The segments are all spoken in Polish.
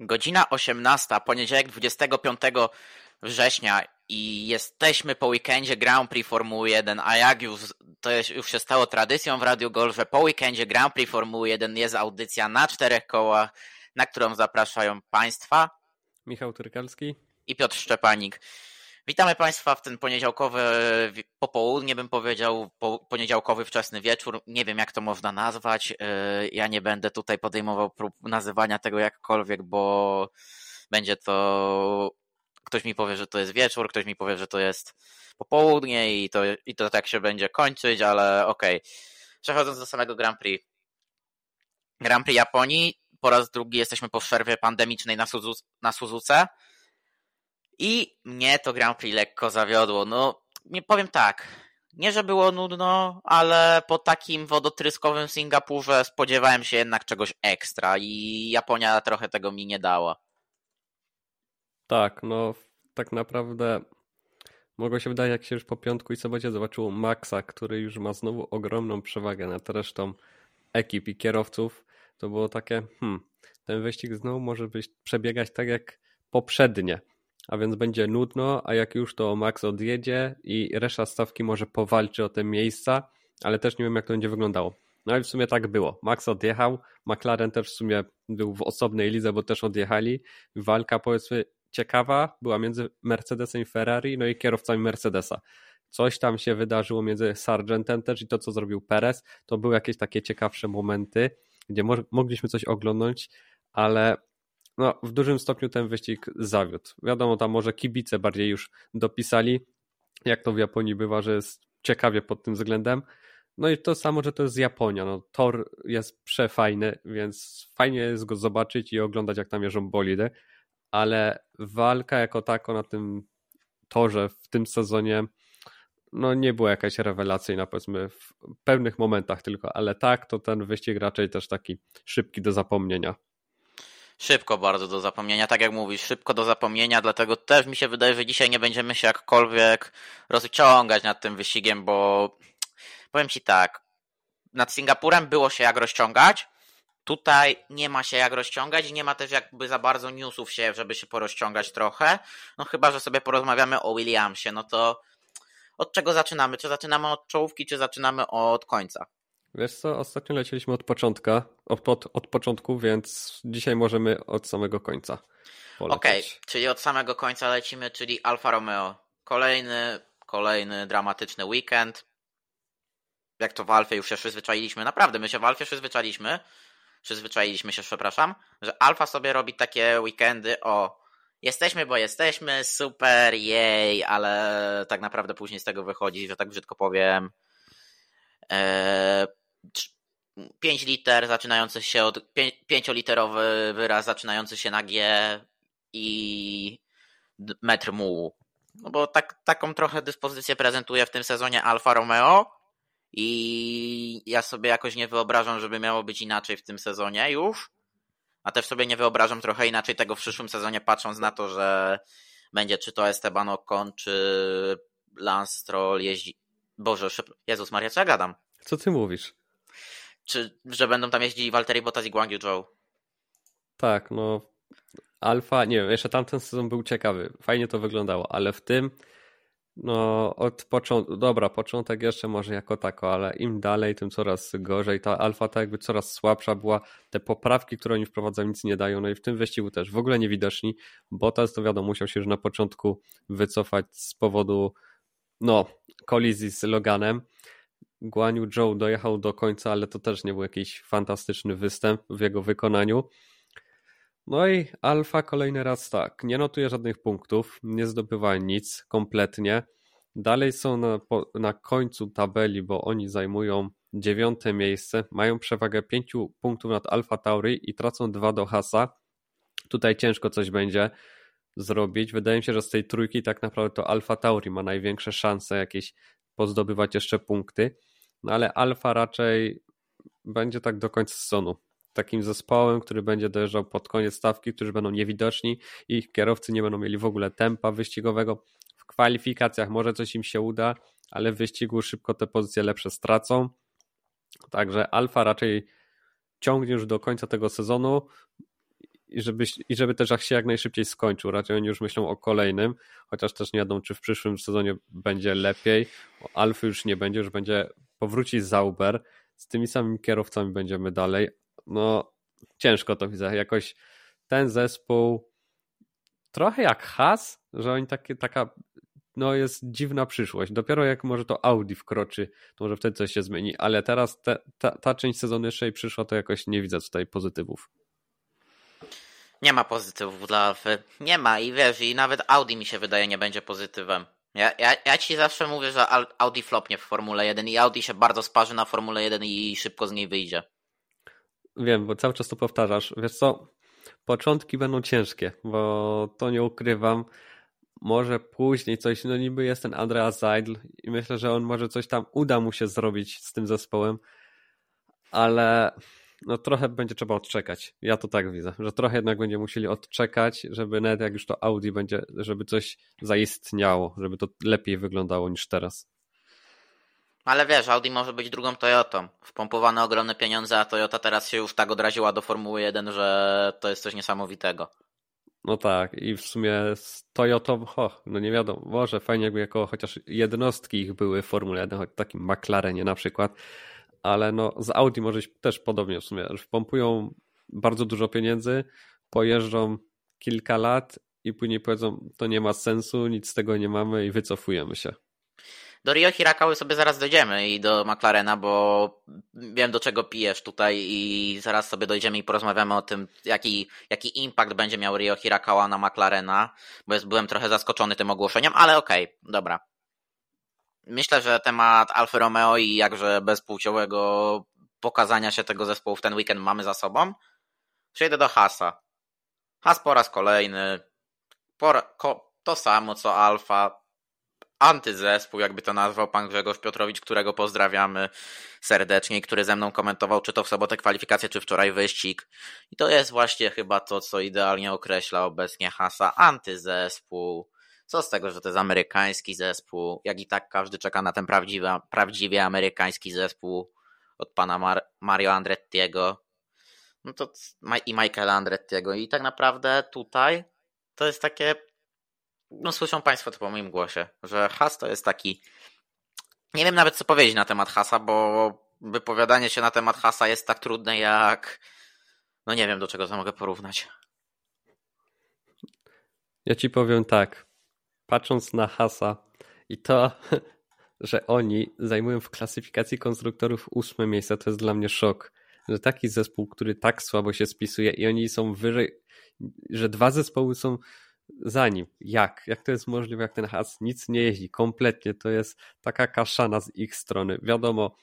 Godzina 18, poniedziałek 25 września i jesteśmy po weekendzie Grand Prix Formuły 1, a jak już to już się stało tradycją w Radio Gol, że po weekendzie Grand Prix Formuły 1 jest audycja na czterech kołach, na którą zapraszają Państwa Michał Tyrkalski i Piotr Szczepanik. Witamy Państwa w ten poniedziałkowy popołudnie, bym powiedział, poniedziałkowy wczesny wieczór. Nie wiem, jak to można nazwać. E, ja nie będę tutaj podejmował prób nazywania tego jakkolwiek, bo będzie to. Ktoś mi powie, że to jest wieczór, ktoś mi powie, że to jest popołudnie i to, i to tak się będzie kończyć, ale okej. Okay. Przechodząc do samego Grand Prix. Grand Prix Japonii. Po raz drugi jesteśmy po przerwie pandemicznej na, Suzu na Suzuce. I mnie to Grand Prix lekko zawiodło. No, nie powiem tak. Nie, że było nudno, ale po takim wodotryskowym Singapurze spodziewałem się jednak czegoś ekstra i Japonia trochę tego mi nie dała. Tak, no tak naprawdę mogło się wydaje, jak się już po piątku i sobocie zobaczyło Maxa, który już ma znowu ogromną przewagę nad resztą ekip i kierowców, to było takie, hmm, ten wyścig znowu może być przebiegać tak jak poprzednie a więc będzie nudno, a jak już to Max odjedzie i reszta stawki może powalczy o te miejsca, ale też nie wiem jak to będzie wyglądało. No i w sumie tak było. Max odjechał, McLaren też w sumie był w osobnej lidze, bo też odjechali. Walka powiedzmy ciekawa była między Mercedesem i Ferrari, no i kierowcami Mercedesa. Coś tam się wydarzyło między Sargentem też i to, co zrobił Perez. To były jakieś takie ciekawsze momenty, gdzie mogliśmy coś oglądnąć, ale no, w dużym stopniu ten wyścig zawiódł. Wiadomo, tam może kibice bardziej już dopisali, jak to w Japonii bywa, że jest ciekawie pod tym względem. No i to samo, że to jest Japonia. No, tor jest przefajny, więc fajnie jest go zobaczyć i oglądać, jak tam jeżdżą bolidy, ale walka jako tako na tym torze w tym sezonie no nie była jakaś rewelacyjna, powiedzmy, w pewnych momentach tylko, ale tak, to ten wyścig raczej też taki szybki do zapomnienia szybko bardzo do zapomnienia, tak jak mówisz, szybko do zapomnienia, dlatego też mi się wydaje, że dzisiaj nie będziemy się jakkolwiek rozciągać nad tym wyścigiem, bo powiem Ci tak, nad Singapurem było się jak rozciągać, tutaj nie ma się jak rozciągać i nie ma też jakby za bardzo newsów się, żeby się porozciągać trochę, no chyba, że sobie porozmawiamy o Williamsie, no to od czego zaczynamy? Czy zaczynamy od czołówki, czy zaczynamy od końca? Wiesz co, ostatnio lecieliśmy od początka, od, od, od początku, więc dzisiaj możemy od samego końca. Okej, okay, czyli od samego końca lecimy, czyli Alfa Romeo. Kolejny, kolejny dramatyczny weekend. Jak to w Alfie już się przyzwyczailiśmy, naprawdę, my się w Alfie przyzwyczailiśmy, przyzwyczailiśmy się, przepraszam, że Alfa sobie robi takie weekendy o jesteśmy, bo jesteśmy, super, jej, ale tak naprawdę później z tego wychodzi, że tak brzydko powiem, 5 liter zaczynający się od 5-literowy wyraz zaczynający się na G i metr mułu. No bo tak, taką trochę dyspozycję prezentuje w tym sezonie Alfa Romeo i ja sobie jakoś nie wyobrażam, żeby miało być inaczej w tym sezonie już. A też sobie nie wyobrażam trochę inaczej tego w przyszłym sezonie, patrząc na to, że będzie czy to Esteban Ocon, czy Lance Stroll jeździ. Boże, Jezus Maria, co ja gadam? Co ty mówisz? Czy, że będą tam jeździli Walteri Bottas i Guang Yu Tak, no Alfa, nie wiem, jeszcze tamten sezon był ciekawy, fajnie to wyglądało, ale w tym no od początku, dobra, początek jeszcze może jako tako, ale im dalej, tym coraz gorzej. Ta alfa tak jakby coraz słabsza była. Te poprawki, które oni wprowadzają, nic nie dają. No i w tym wyścigu też w ogóle niewidoczni. Bottas to wiadomo, musiał się już na początku wycofać z powodu no, kolizji z Loganem. Guaniu Joe dojechał do końca, ale to też nie był jakiś fantastyczny występ w jego wykonaniu. No i Alfa kolejny raz tak, nie notuje żadnych punktów, nie zdobywa nic kompletnie. Dalej są na, na końcu tabeli, bo oni zajmują dziewiąte miejsce, mają przewagę pięciu punktów nad Alfa Tauri i tracą dwa do Hasa. Tutaj ciężko coś będzie zrobić. Wydaje mi się, że z tej trójki tak naprawdę to Alfa Tauri ma największe szanse jakieś pozdobywać jeszcze punkty. No ale Alfa raczej będzie tak do końca sezonu. Takim zespołem, który będzie dojeżdżał pod koniec stawki, którzy będą niewidoczni i ich kierowcy nie będą mieli w ogóle tempa wyścigowego. W kwalifikacjach może coś im się uda, ale w wyścigu szybko te pozycje lepsze stracą. Także Alfa raczej ciągnie już do końca tego sezonu i żeby, i żeby też się jak najszybciej skończył. Raczej oni już myślą o kolejnym, chociaż też nie wiadomo, czy w przyszłym sezonie będzie lepiej. Alfy już nie będzie, już będzie powróci Zauber. Z tymi samymi kierowcami będziemy dalej. No, ciężko to widzę. Jakoś ten zespół trochę jak Has, że oni takie, taka no jest dziwna przyszłość. Dopiero jak może to Audi wkroczy, to może wtedy coś się zmieni, ale teraz te, ta, ta część sezonu jeszcze jej przyszła, to jakoś nie widzę tutaj pozytywów. Nie ma pozytywów dla Alfy. Nie ma i wiesz, i nawet Audi mi się wydaje nie będzie pozytywem. Ja, ja, ja ci zawsze mówię, że Audi flopnie w Formule 1 i Audi się bardzo sparzy na Formule 1 i szybko z niej wyjdzie. Wiem, bo cały czas to powtarzasz. Wiesz co, początki będą ciężkie, bo to nie ukrywam. Może później coś, no niby jest ten Andreas Seidl i myślę, że on może coś tam uda mu się zrobić z tym zespołem, ale no trochę będzie trzeba odczekać. Ja to tak widzę, że trochę jednak będzie musieli odczekać, żeby nawet jak już to Audi będzie, żeby coś zaistniało, żeby to lepiej wyglądało niż teraz. Ale wiesz, Audi może być drugą Toyotą. Wpompowane ogromne pieniądze, a Toyota teraz się już tak odraziła do Formuły 1, że to jest coś niesamowitego. No tak, i w sumie z Toyotą, ho, no nie wiadomo, może fajnie jakby jako chociaż jednostki ich były w Formule 1, choć takim McLarenie na przykład, ale no z Audi może też podobnie w sumie, że wpompują bardzo dużo pieniędzy, pojeżdżą kilka lat i później powiedzą, to nie ma sensu, nic z tego nie mamy i wycofujemy się. Do Rio Hirakały sobie zaraz dojdziemy i do McLarena, bo wiem do czego pijesz tutaj i zaraz sobie dojdziemy i porozmawiamy o tym, jaki, jaki impact będzie miał Rio Hirakawa na McLarena, bo jest, byłem trochę zaskoczony tym ogłoszeniem, ale okej, okay, dobra. Myślę, że temat Alfa Romeo i jakże bezpłciowego pokazania się tego zespołu w ten weekend mamy za sobą. Przejdę do Hasa. Has po raz kolejny. Ko, to samo co Alfa antyzespół, jakby to nazwał pan Grzegorz Piotrowicz, którego pozdrawiamy serdecznie i który ze mną komentował, czy to w sobotę kwalifikacje, czy wczoraj wyścig. I to jest właśnie chyba to, co idealnie określa obecnie Hasa, antyzespół. Co z tego, że to jest amerykański zespół, jak i tak każdy czeka na ten prawdziwy, prawdziwie amerykański zespół od pana Mar Mario Andrettiego no to i Michaela Andrettiego i tak naprawdę tutaj to jest takie no słyszą Państwo to po moim głosie, że has to jest taki. Nie wiem nawet co powiedzieć na temat hasa, bo wypowiadanie się na temat hasa jest tak trudne jak. No nie wiem do czego to mogę porównać. Ja ci powiem tak. Patrząc na hasa i to, że oni zajmują w klasyfikacji konstruktorów ósme miejsce, to jest dla mnie szok. Że taki zespół, który tak słabo się spisuje i oni są wyżej, że dwa zespoły są za nim. Jak? Jak to jest możliwe, jak ten has nic nie jeździ kompletnie? To jest taka kaszana z ich strony. Wiadomo,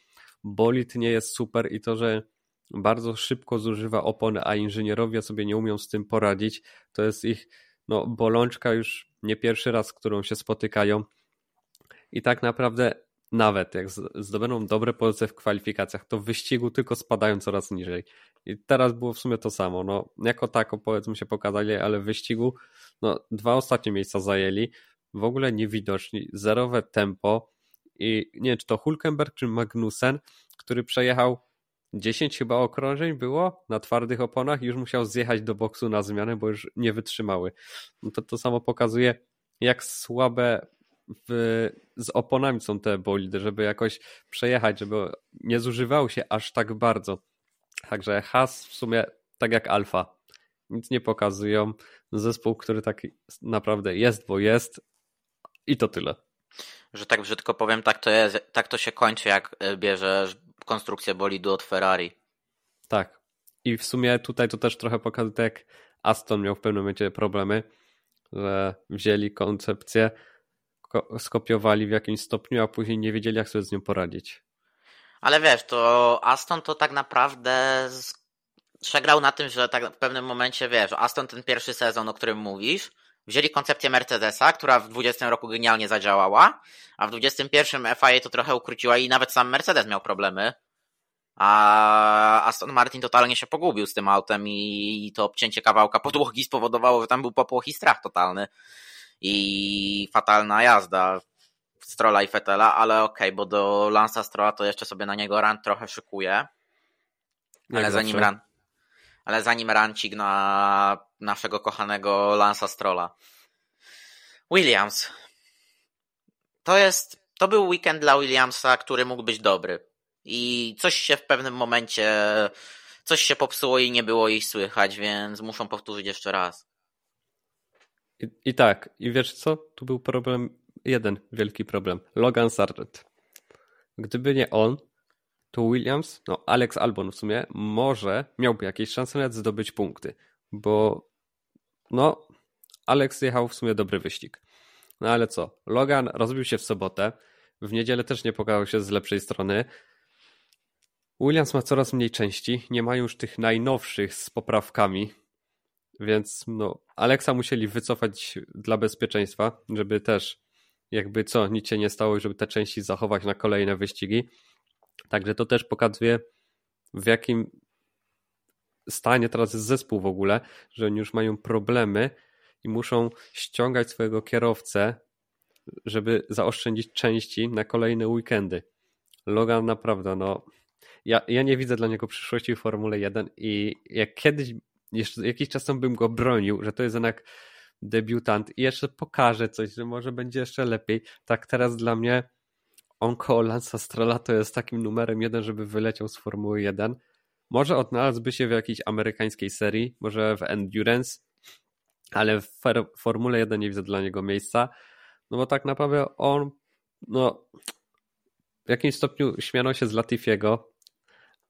bolid nie jest super i to, że bardzo szybko zużywa opony, a inżynierowie sobie nie umią z tym poradzić, to jest ich no, bolączka już nie pierwszy raz, z którą się spotykają. I tak naprawdę nawet jak zdobędą dobre pozycje w kwalifikacjach, to w wyścigu tylko spadają coraz niżej. I teraz było w sumie to samo. No, jako tako powiedzmy się pokazali, ale w wyścigu no, dwa ostatnie miejsca zajęli, w ogóle niewidoczni, zerowe tempo i nie wiem, czy to Hulkenberg czy Magnussen, który przejechał 10 chyba okrążeń było na twardych oponach i już musiał zjechać do boksu na zmianę, bo już nie wytrzymały. No to to samo pokazuje, jak słabe w, z oponami są te bolidy, żeby jakoś przejechać, żeby nie zużywały się aż tak bardzo. Także Has w sumie tak jak Alfa. Nic nie pokazują. Zespół, który tak naprawdę jest, bo jest i to tyle. Że tak brzydko powiem, tak to jest, tak to się kończy, jak e, bierzesz konstrukcję bolidu od Ferrari. Tak. I w sumie tutaj to też trochę pokazuje, tak jak Aston miał w pewnym momencie problemy, że wzięli koncepcję, skopiowali w jakimś stopniu, a później nie wiedzieli, jak sobie z nią poradzić. Ale wiesz, to Aston to tak naprawdę przegrał na tym, że tak w pewnym momencie, wiesz, Aston ten pierwszy sezon, o którym mówisz, wzięli koncepcję Mercedesa, która w 20 roku genialnie zadziałała, a w 21 FIA to trochę ukróciła i nawet sam Mercedes miał problemy. A Aston Martin totalnie się pogubił z tym autem i to obcięcie kawałka podłogi spowodowało, że tam był popłoch i strach totalny i fatalna jazda Strola i Fetela, ale okej, okay, bo do Lansa Strola to jeszcze sobie na niego run trochę szykuje. Ale zanim run, Ale zanim rancik na naszego kochanego Lansa Strolla. Williams. To jest, to był weekend dla Williamsa, który mógł być dobry. I coś się w pewnym momencie, coś się popsuło i nie było ich słychać, więc muszą powtórzyć jeszcze raz. I, I, tak, i wiesz co? Tu był problem, jeden wielki problem. Logan Sargent. Gdyby nie on, to Williams, no Alex Albon w sumie, może miałby jakieś szanse nawet zdobyć punkty, bo no Alex jechał w sumie dobry wyścig. No ale co? Logan rozbił się w sobotę, w niedzielę też nie pokazał się z lepszej strony. Williams ma coraz mniej części, nie ma już tych najnowszych z poprawkami, więc no, Alexa musieli wycofać dla bezpieczeństwa, żeby też jakby co, nic się nie stało, żeby te części zachować na kolejne wyścigi. Także to też pokazuje w jakim stanie teraz jest zespół w ogóle, że oni już mają problemy i muszą ściągać swojego kierowcę, żeby zaoszczędzić części na kolejne weekendy. Logan naprawdę, no ja, ja nie widzę dla niego przyszłości w Formule 1 i jak kiedyś, jeszcze jakiś czas temu bym go bronił, że to jest jednak debiutant i jeszcze pokaże coś, że może będzie jeszcze lepiej, tak teraz dla mnie on koło Lansa Strolla to jest takim numerem jeden, żeby wyleciał z Formuły 1. Może odnalazłby się w jakiejś amerykańskiej serii, może w Endurance, ale w Formule 1 nie widzę dla niego miejsca, no bo tak naprawdę on no w jakimś stopniu śmiano się z Latifiego,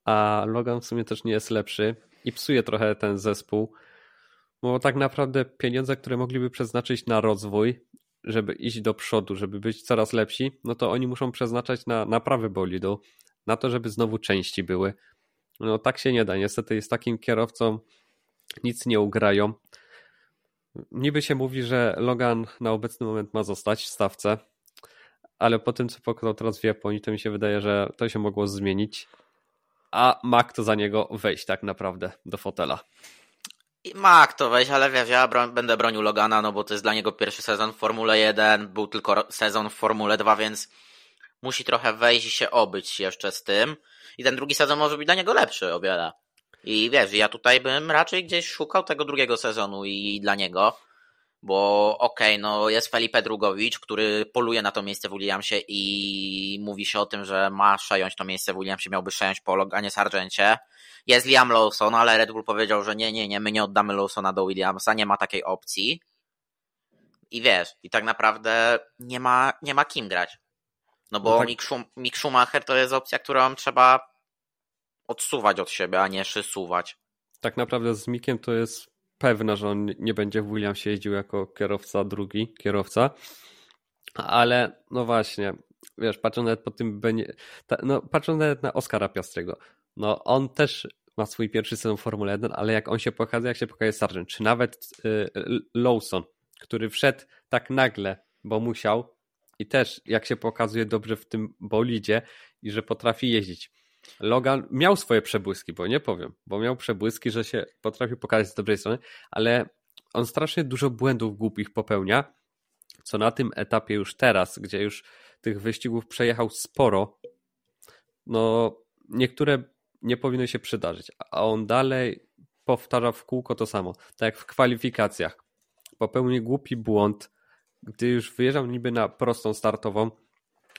a Logan w sumie też nie jest lepszy i psuje trochę ten zespół, bo tak naprawdę pieniądze, które mogliby przeznaczyć na rozwój, żeby iść do przodu, żeby być coraz lepsi, no to oni muszą przeznaczać na naprawy bolidu, na to, żeby znowu części były. No tak się nie da. Niestety z takim kierowcą nic nie ugrają. Niby się mówi, że Logan na obecny moment ma zostać w stawce, ale po tym, co pokazał teraz w Japonii, to mi się wydaje, że to się mogło zmienić, a Mac to za niego wejść tak naprawdę do fotela. Ma kto wejść, ale wiesz, ja broń, będę bronił Logana, no bo to jest dla niego pierwszy sezon w Formule 1, był tylko sezon w Formule 2, więc musi trochę wejść i się obyć jeszcze z tym. I ten drugi sezon może być dla niego lepszy o wiele. I wiesz, ja tutaj bym raczej gdzieś szukał tego drugiego sezonu i dla niego, bo okej, okay, no jest Felipe Drugowicz, który poluje na to miejsce w Williamsie i mówi się o tym, że ma przejąć to miejsce w Williamsie, miałby przejąć po Loganie Sargencie. Jest Liam Lawson, ale Red Bull powiedział, że nie, nie, nie, my nie oddamy Lawsona do Williamsa, nie ma takiej opcji. I wiesz, i tak naprawdę nie ma, nie ma kim grać. No bo no tak. Mick, Schum Mick Schumacher to jest opcja, którą trzeba odsuwać od siebie, a nie szysuwać. Tak naprawdę z Mikiem to jest pewne, że on nie będzie w Williamsie jeździł jako kierowca drugi, kierowca. Ale no właśnie, wiesz, patrząc nawet po tym, no patrząc nawet na Oskara Piastrego, no on też ma swój pierwszy sezon Formuły 1, ale jak on się pokazuje, jak się pokazuje Sargent, czy nawet y, Lawson, który wszedł tak nagle, bo musiał i też jak się pokazuje dobrze w tym bolidzie i że potrafi jeździć. Logan miał swoje przebłyski, bo nie powiem, bo miał przebłyski, że się potrafił pokazać z dobrej strony, ale on strasznie dużo błędów głupich popełnia, co na tym etapie już teraz, gdzie już tych wyścigów przejechał sporo, no niektóre nie powinny się przydarzyć, a on dalej powtarza w kółko to samo, tak jak w kwalifikacjach. Popełnił głupi błąd, gdy już wyjeżdżał niby na prostą startową,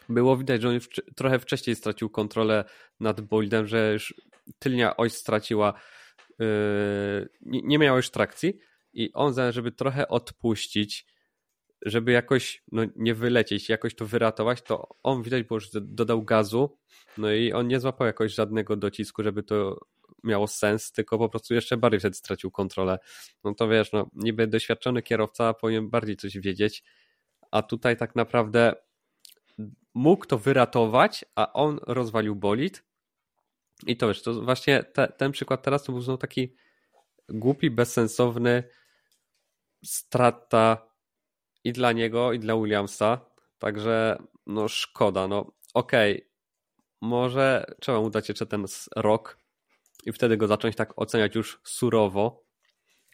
było widać, że on trochę wcześniej stracił kontrolę nad bolidem, że już tylnia oś straciła, yy, nie, nie miała już trakcji. I on, żeby trochę odpuścić, żeby jakoś no, nie wylecieć, jakoś to wyratować, to on widać było, że dodał gazu, no i on nie złapał jakoś żadnego docisku, żeby to miało sens, tylko po prostu jeszcze bardziej wtedy stracił kontrolę. No to wiesz, no niby doświadczony kierowca powinien bardziej coś wiedzieć, a tutaj tak naprawdę mógł to wyratować, a on rozwalił bolid. I to wiesz, to właśnie te, ten przykład teraz to był znowu taki głupi, bezsensowny strata i dla niego, i dla Williamsa. Także no szkoda. No okej, okay. może trzeba mu dać jeszcze ten rok i wtedy go zacząć tak oceniać już surowo.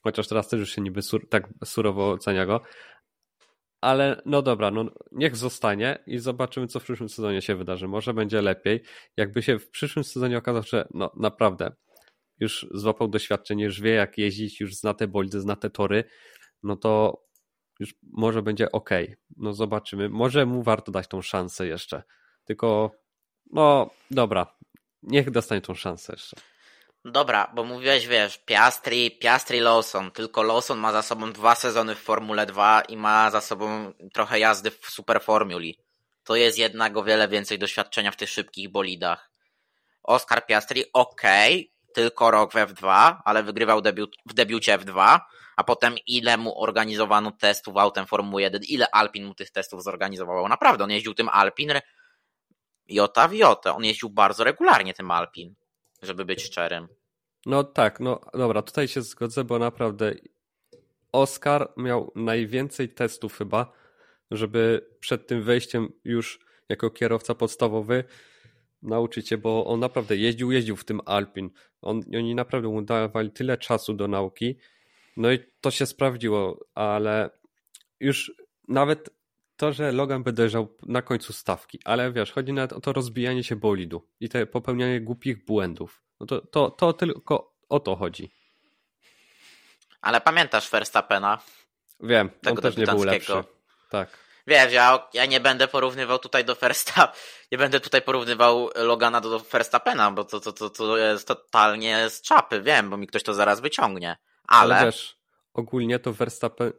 Chociaż teraz też już się niby sur, tak surowo ocenia go, ale no dobra, no niech zostanie i zobaczymy, co w przyszłym sezonie się wydarzy. Może będzie lepiej. Jakby się w przyszłym sezonie okazało, że no naprawdę już złapał doświadczenie, już wie jak jeździć, już zna te bolidy, zna te tory, no to już może będzie ok. No zobaczymy. Może mu warto dać tą szansę jeszcze. Tylko, no dobra, niech dostanie tą szansę jeszcze. Dobra, bo mówiłeś, wiesz, Piastri, Piastri Lawson, tylko Lawson ma za sobą dwa sezony w Formule 2 i ma za sobą trochę jazdy w Superformuli. To jest jednak o wiele więcej doświadczenia w tych szybkich bolidach. Oscar Piastri, okay, tylko rok w F2, ale wygrywał debiut, w debiucie F2, a potem ile mu organizowano testów autem Formuły 1, ile Alpin mu tych testów zorganizowało. Naprawdę, on jeździł tym Alpin jota w jotę. On jeździł bardzo regularnie tym Alpin, żeby być szczerym. No tak, no dobra, tutaj się zgodzę, bo naprawdę Oscar miał najwięcej testów chyba, żeby przed tym wejściem już jako kierowca podstawowy nauczyć się, bo on naprawdę jeździł, jeździł w tym Alpin. On, oni naprawdę mu dawali tyle czasu do nauki. No i to się sprawdziło, ale już nawet to, że Logan by dojrzał na końcu stawki, ale wiesz, chodzi nawet o to rozbijanie się bolidu i te popełnianie głupich błędów. No to, to, to tylko o to chodzi. Ale pamiętasz Verstappena? Wiem, tego on też nie był lepszy. Tak. Wiesz, ja, ja nie będę porównywał tutaj do Verstappen, nie będę tutaj porównywał Logana do Verstappena, bo to, to, to, to jest totalnie z czapy, wiem, bo mi ktoś to zaraz wyciągnie. Ale, ale wiesz, ogólnie to Verstappen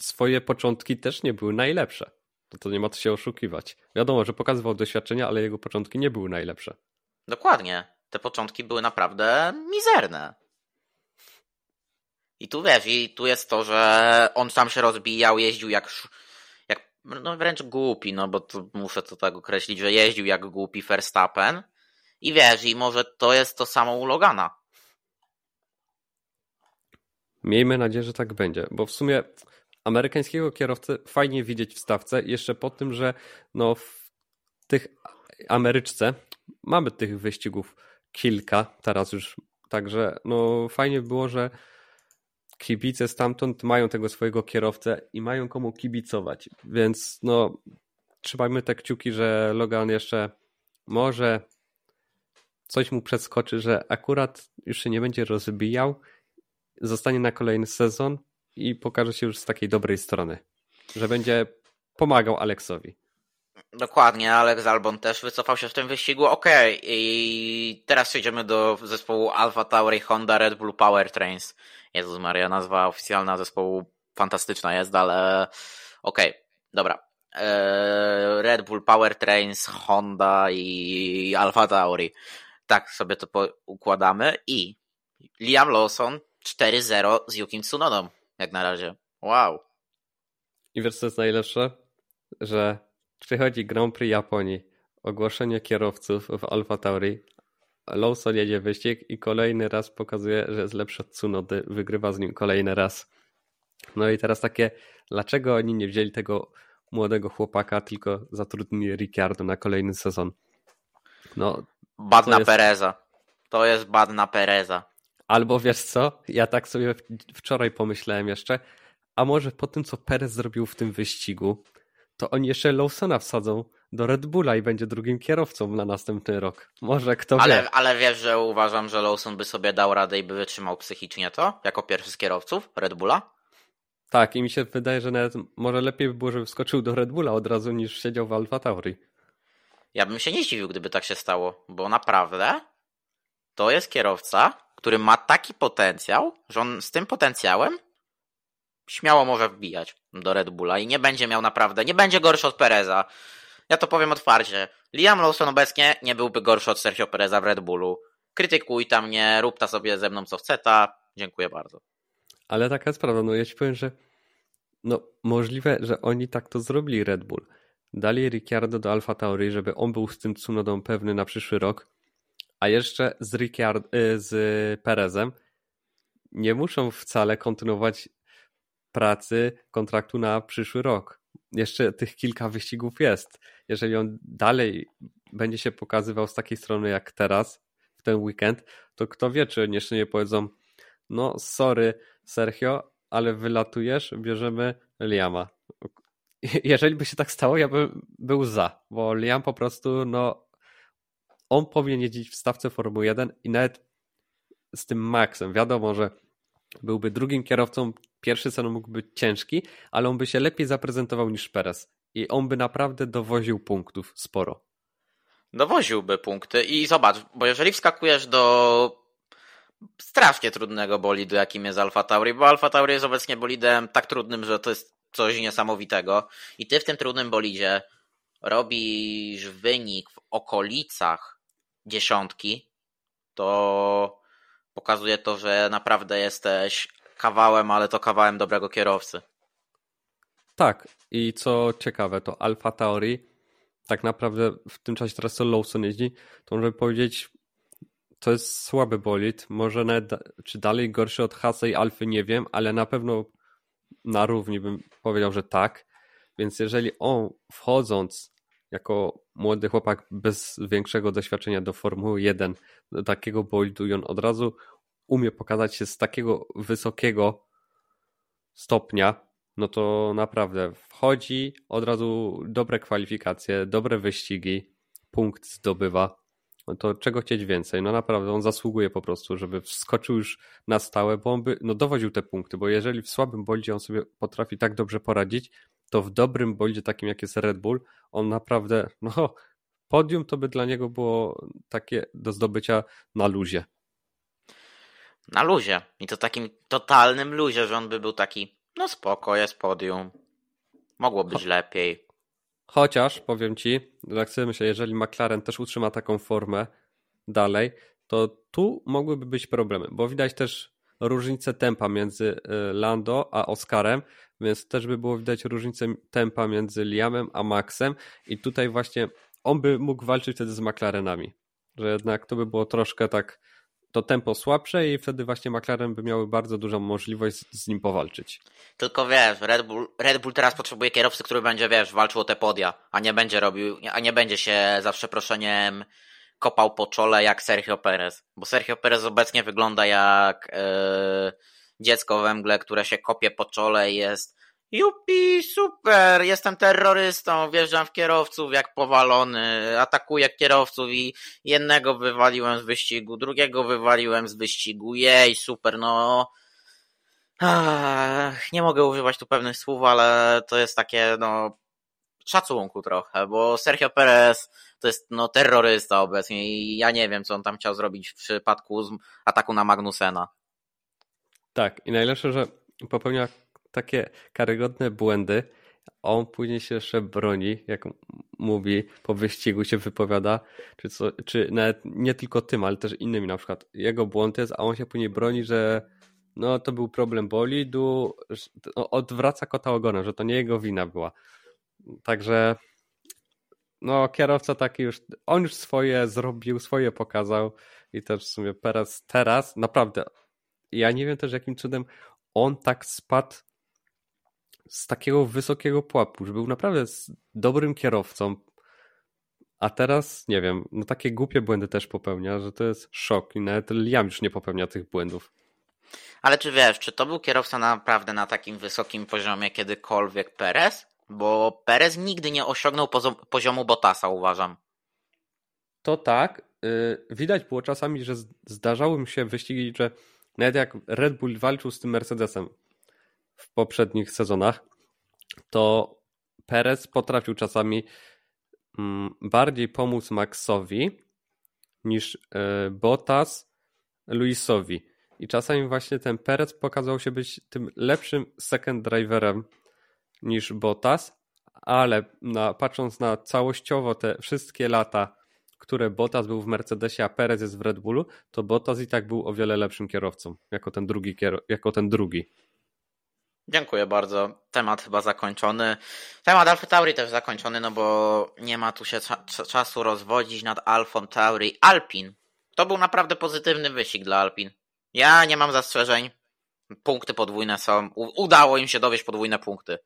swoje początki też nie były najlepsze. To, to nie ma co się oszukiwać. Wiadomo, że pokazywał doświadczenia, ale jego początki nie były najlepsze. Dokładnie. Te początki były naprawdę mizerne. I tu wiesz, i tu jest to, że on sam się rozbijał, jeździł jak, jak no wręcz głupi, no bo to muszę to tak określić, że jeździł jak głupi Verstappen. I wiesz, i może to jest to samo u Logana. Miejmy nadzieję, że tak będzie, bo w sumie amerykańskiego kierowcę fajnie widzieć w stawce, jeszcze po tym, że no w tych Ameryczce mamy tych wyścigów kilka teraz już, także no fajnie było, że kibice stamtąd mają tego swojego kierowcę i mają komu kibicować, więc no trzymajmy te kciuki, że Logan jeszcze może coś mu przeskoczy, że akurat już się nie będzie rozbijał, zostanie na kolejny sezon i pokaże się już z takiej dobrej strony, że będzie pomagał Aleksowi. Dokładnie, Alex Albon też wycofał się w tym wyścigu. Okej, okay. i teraz przejdziemy do zespołu Alfa Tauri Honda Red Bull Powertrains. Jezus Maria, nazwa oficjalna zespołu fantastyczna jest, ale okej, okay. dobra. Eee, Red Bull Powertrains, Honda i Alfa Tauri. Tak sobie to układamy i Liam Lawson 4-0 z Yukim Tsunodą jak na razie. Wow. I wiesz co jest najlepsze? Że przychodzi Grand Prix Japonii, ogłoszenie kierowców w Alfa Tauri, Lawson jedzie wyścig i kolejny raz pokazuje, że jest lepszy od Tsunody, wygrywa z nim kolejny raz. No i teraz takie, dlaczego oni nie wzięli tego młodego chłopaka, tylko zatrudnili Ricciardo na kolejny sezon? No, bad na jest... Pereza. To jest bad na Pereza. Albo wiesz co, ja tak sobie wczoraj pomyślałem jeszcze, a może po tym, co Perez zrobił w tym wyścigu, to oni jeszcze Lawsona wsadzą do Red Bulla i będzie drugim kierowcą na następny rok. Może kto ale, wie. Ale wiesz, że uważam, że Lawson by sobie dał radę i by wytrzymał psychicznie to, jako pierwszy z kierowców Red Bulla? Tak, i mi się wydaje, że nawet może lepiej by było, żeby wskoczył do Red Bulla od razu niż siedział w Alfa Tauri. Ja bym się nie zdziwił, gdyby tak się stało, bo naprawdę to jest kierowca, który ma taki potencjał, że on z tym potencjałem śmiało może wbijać do Red Bulla i nie będzie miał naprawdę, nie będzie gorszy od Pereza. Ja to powiem otwarcie. Liam Lawson obecnie nie byłby gorszy od Sergio Pereza w Red Bullu. Krytykuj tam mnie, rób ta sobie ze mną co chce ta. Dziękuję bardzo. Ale taka jest prawda, no ja ci powiem, że no możliwe, że oni tak to zrobili Red Bull. Dali Ricciardo do Alfa Tauri, żeby on był z tym Tsunodą pewny na przyszły rok a jeszcze z, Ricciard, y, z Perezem nie muszą wcale kontynuować pracy kontraktu na przyszły rok. Jeszcze tych kilka wyścigów jest. Jeżeli on dalej będzie się pokazywał z takiej strony jak teraz, w ten weekend, to kto wie, czy jeszcze nie powiedzą no sorry Sergio, ale wylatujesz, bierzemy Liama. Jeżeli by się tak stało, ja bym był za, bo Liam po prostu no on powinien jeździć w stawce Formuły 1 i nawet z tym Maxem. Wiadomo, że byłby drugim kierowcą, pierwszy sezon mógł być ciężki, ale on by się lepiej zaprezentował niż Perez. I on by naprawdę dowoził punktów sporo. Dowoziłby punkty i zobacz, bo jeżeli wskakujesz do strasznie trudnego bolidu, jakim jest Alfa Tauri, bo Alfa Tauri jest obecnie bolidem tak trudnym, że to jest coś niesamowitego i ty w tym trudnym bolidzie robisz wynik w okolicach dziesiątki, to pokazuje to, że naprawdę jesteś kawałem, ale to kawałem dobrego kierowcy. Tak, i co ciekawe, to Alfa Tauri tak naprawdę w tym czasie teraz co Lawson jeździ, to może powiedzieć to jest słaby bolid, może nawet, czy dalej gorszy od Hasa i Alfy nie wiem, ale na pewno na równi bym powiedział, że tak, więc jeżeli on wchodząc jako młody chłopak bez większego doświadczenia do Formuły 1, do takiego bolidu i on od razu umie pokazać się z takiego wysokiego stopnia, no to naprawdę wchodzi, od razu dobre kwalifikacje, dobre wyścigi, punkt zdobywa. No to czego chcieć więcej? No naprawdę, on zasługuje po prostu, żeby wskoczył już na stałe, bo on by no, dowodził te punkty, bo jeżeli w słabym boldzie on sobie potrafi tak dobrze poradzić, to w dobrym boldzie takim jak jest Red Bull, on naprawdę, no podium to by dla niego było takie do zdobycia na luzie. Na luzie. I to takim totalnym luzie, że on by był taki, no spoko, jest podium. Mogło być lepiej. Chociaż, powiem Ci, tak sobie myślę, jeżeli McLaren też utrzyma taką formę dalej, to tu mogłyby być problemy, bo widać też różnicę tempa między y, Lando a Oscarem, więc też by było widać różnicę tempa między Liamem a Maxem i tutaj właśnie on by mógł walczyć wtedy z McLarenami, że jednak to by było troszkę tak to tempo słabsze i wtedy właśnie McLaren by miały bardzo dużą możliwość z, nim powalczyć. Tylko wiesz, Red Bull, Red Bull teraz potrzebuje kierowcy, który będzie, wiesz, walczył o te podia, a nie będzie robił, a nie będzie się za przeproszeniem kopał po czole jak Sergio Perez. Bo Sergio Perez obecnie wygląda jak yy, dziecko we mgle, które się kopie po czole jest Jupi, super, jestem terrorystą, wjeżdżam w kierowców jak powalony, atakuję kierowców i jednego wywaliłem z wyścigu, drugiego wywaliłem z wyścigu, jej, super, no... Ach, nie mogę używać tu pewnych słów, ale to jest takie, no, szacunku trochę, bo Sergio Perez to jest, no, terrorysta obecnie i ja nie wiem, co on tam chciał zrobić w przypadku ataku na Magnusena. Tak, i najlepsze, że popełnia takie karygodne błędy. On później się jeszcze broni, jak mówi, po wyścigu się wypowiada, czy, co, czy nawet nie tylko tym, ale też innymi na przykład. Jego błąd jest, a on się później broni, że no to był problem bolidu, odwraca kota ogonem, że to nie jego wina była. Także no kierowca taki już, on już swoje zrobił, swoje pokazał i też w sumie teraz naprawdę, ja nie wiem też jakim cudem on tak spadł z takiego wysokiego pułapu, że był naprawdę dobrym kierowcą, a teraz, nie wiem, no takie głupie błędy też popełnia, że to jest szok i nawet Liam już nie popełnia tych błędów. Ale czy wiesz, czy to był kierowca naprawdę na takim wysokim poziomie kiedykolwiek Perez? Bo Perez nigdy nie osiągnął poziomu Bottasa, uważam. To tak. Y, widać było czasami, że zdarzały mi się wyścigi, że nawet jak Red Bull walczył z tym Mercedesem, w poprzednich sezonach, to Perez potrafił czasami mm, bardziej pomóc Maxowi niż e, Bottas Luisowi. I czasami właśnie ten Perez pokazał się być tym lepszym second driverem niż Bottas, ale na, patrząc na całościowo te wszystkie lata, które Bottas był w Mercedesie, a Perez jest w Red Bullu, to Bottas i tak był o wiele lepszym kierowcą, jako ten drugi, jako ten drugi. Dziękuję bardzo. Temat chyba zakończony. Temat Alfa Tauri też zakończony, no bo nie ma tu się czasu rozwodzić nad Alfą Tauri. Alpin. To był naprawdę pozytywny wyścig dla Alpin. Ja nie mam zastrzeżeń. Punkty podwójne są. U udało im się dowieść podwójne punkty.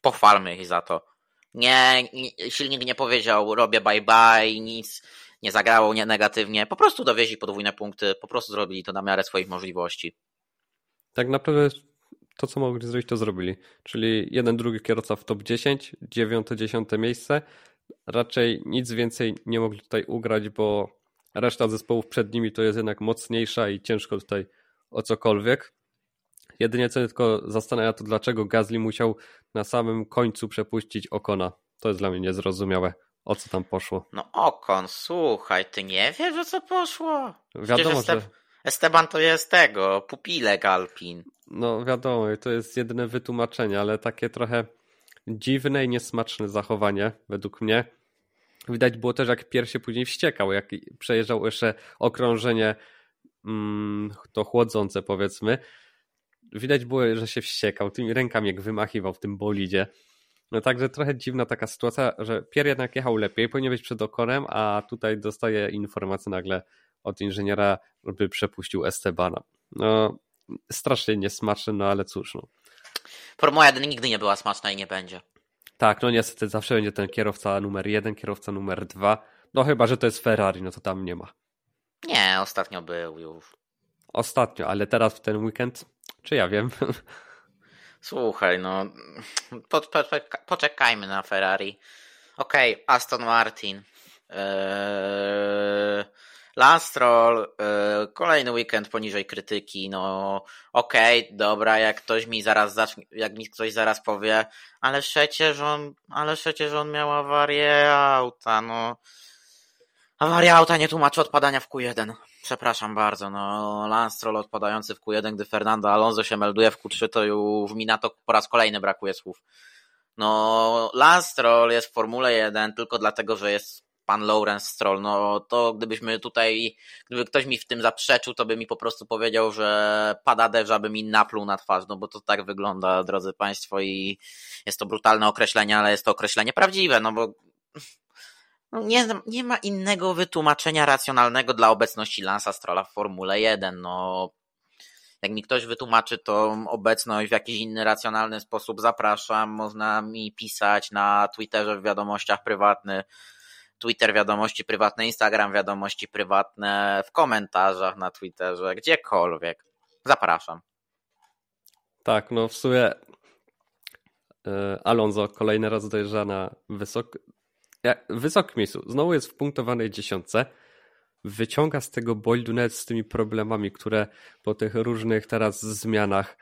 Pochwalmy ich za to. Nie, silnik nie powiedział robię bye bye, nic nie zagrało nie negatywnie. Po prostu dowieźli podwójne punkty, po prostu zrobili to na miarę swoich możliwości. Tak naprawdę to, co mogli zrobić, to zrobili. Czyli jeden, drugi kierowca w top 10, dziewiąte, dziesiąte miejsce. Raczej nic więcej nie mogli tutaj ugrać, bo reszta zespołów przed nimi to jest jednak mocniejsza i ciężko tutaj o cokolwiek. Jedynie co tylko zastanawia to, dlaczego Gazli musiał na samym końcu przepuścić Okona. To jest dla mnie niezrozumiałe. O co tam poszło? No Okon, słuchaj, ty nie wiesz o co poszło? Wiadomo, Esteb że... Esteban to jest tego, pupilek Alpin. No wiadomo, to jest jedyne wytłumaczenie, ale takie trochę dziwne i niesmaczne zachowanie według mnie. Widać było też, jak Pier się później wściekał, jak przejeżdżał jeszcze okrążenie mm, to chłodzące powiedzmy. Widać było, że się wściekał, tymi rękami jak wymachiwał w tym bolidzie. No także trochę dziwna taka sytuacja, że Pier jednak jechał lepiej, powinien być przed okorem, a tutaj dostaje informację nagle od inżyniera, żeby przepuścił Estebana. No, strasznie niesmaczne, no ale cóż. No. Formuła 1 nigdy nie była smaczna i nie będzie. Tak, no niestety zawsze będzie ten kierowca numer jeden, kierowca numer dwa. No chyba, że to jest Ferrari, no to tam nie ma. Nie, ostatnio był już. Ostatnio, ale teraz w ten weekend, czy ja wiem? Słuchaj, no po, po, poczekajmy na Ferrari. Okej, okay, Aston Martin. Eee, Lance Stroll, yy, kolejny weekend poniżej krytyki, no okej, okay, dobra, jak ktoś mi zaraz zacznie, jak mi ktoś zaraz powie, ale przecież on, ale przecież on miał awarię auta, no awaria auta nie tłumaczy odpadania w Q1. Przepraszam bardzo, no Lance Stroll odpadający w Q1, gdy Fernando Alonso się melduje w Q3, to już mi na to po raz kolejny brakuje słów. No, Lance Stroll jest w Formule 1 tylko dlatego, że jest pan Lawrence Stroll, no to gdybyśmy tutaj, gdyby ktoś mi w tym zaprzeczył, to by mi po prostu powiedział, że pada deszcz, aby mi napluł na twarz, no bo to tak wygląda, drodzy Państwo, i jest to brutalne określenie, ale jest to określenie prawdziwe, no bo nie, nie ma innego wytłumaczenia racjonalnego dla obecności Lansa Strolla w Formule 1, no jak mi ktoś wytłumaczy tą obecność w jakiś inny racjonalny sposób, zapraszam, można mi pisać na Twitterze w wiadomościach prywatnych, Twitter wiadomości prywatne, Instagram wiadomości prywatne, w komentarzach na Twitterze, gdziekolwiek. Zapraszam. Tak, no w sumie e, Alonso kolejny raz dojeżdża na wysok... wysokim miejscu. Znowu jest w punktowanej dziesiątce. Wyciąga z tego boldu nawet z tymi problemami, które po tych różnych teraz zmianach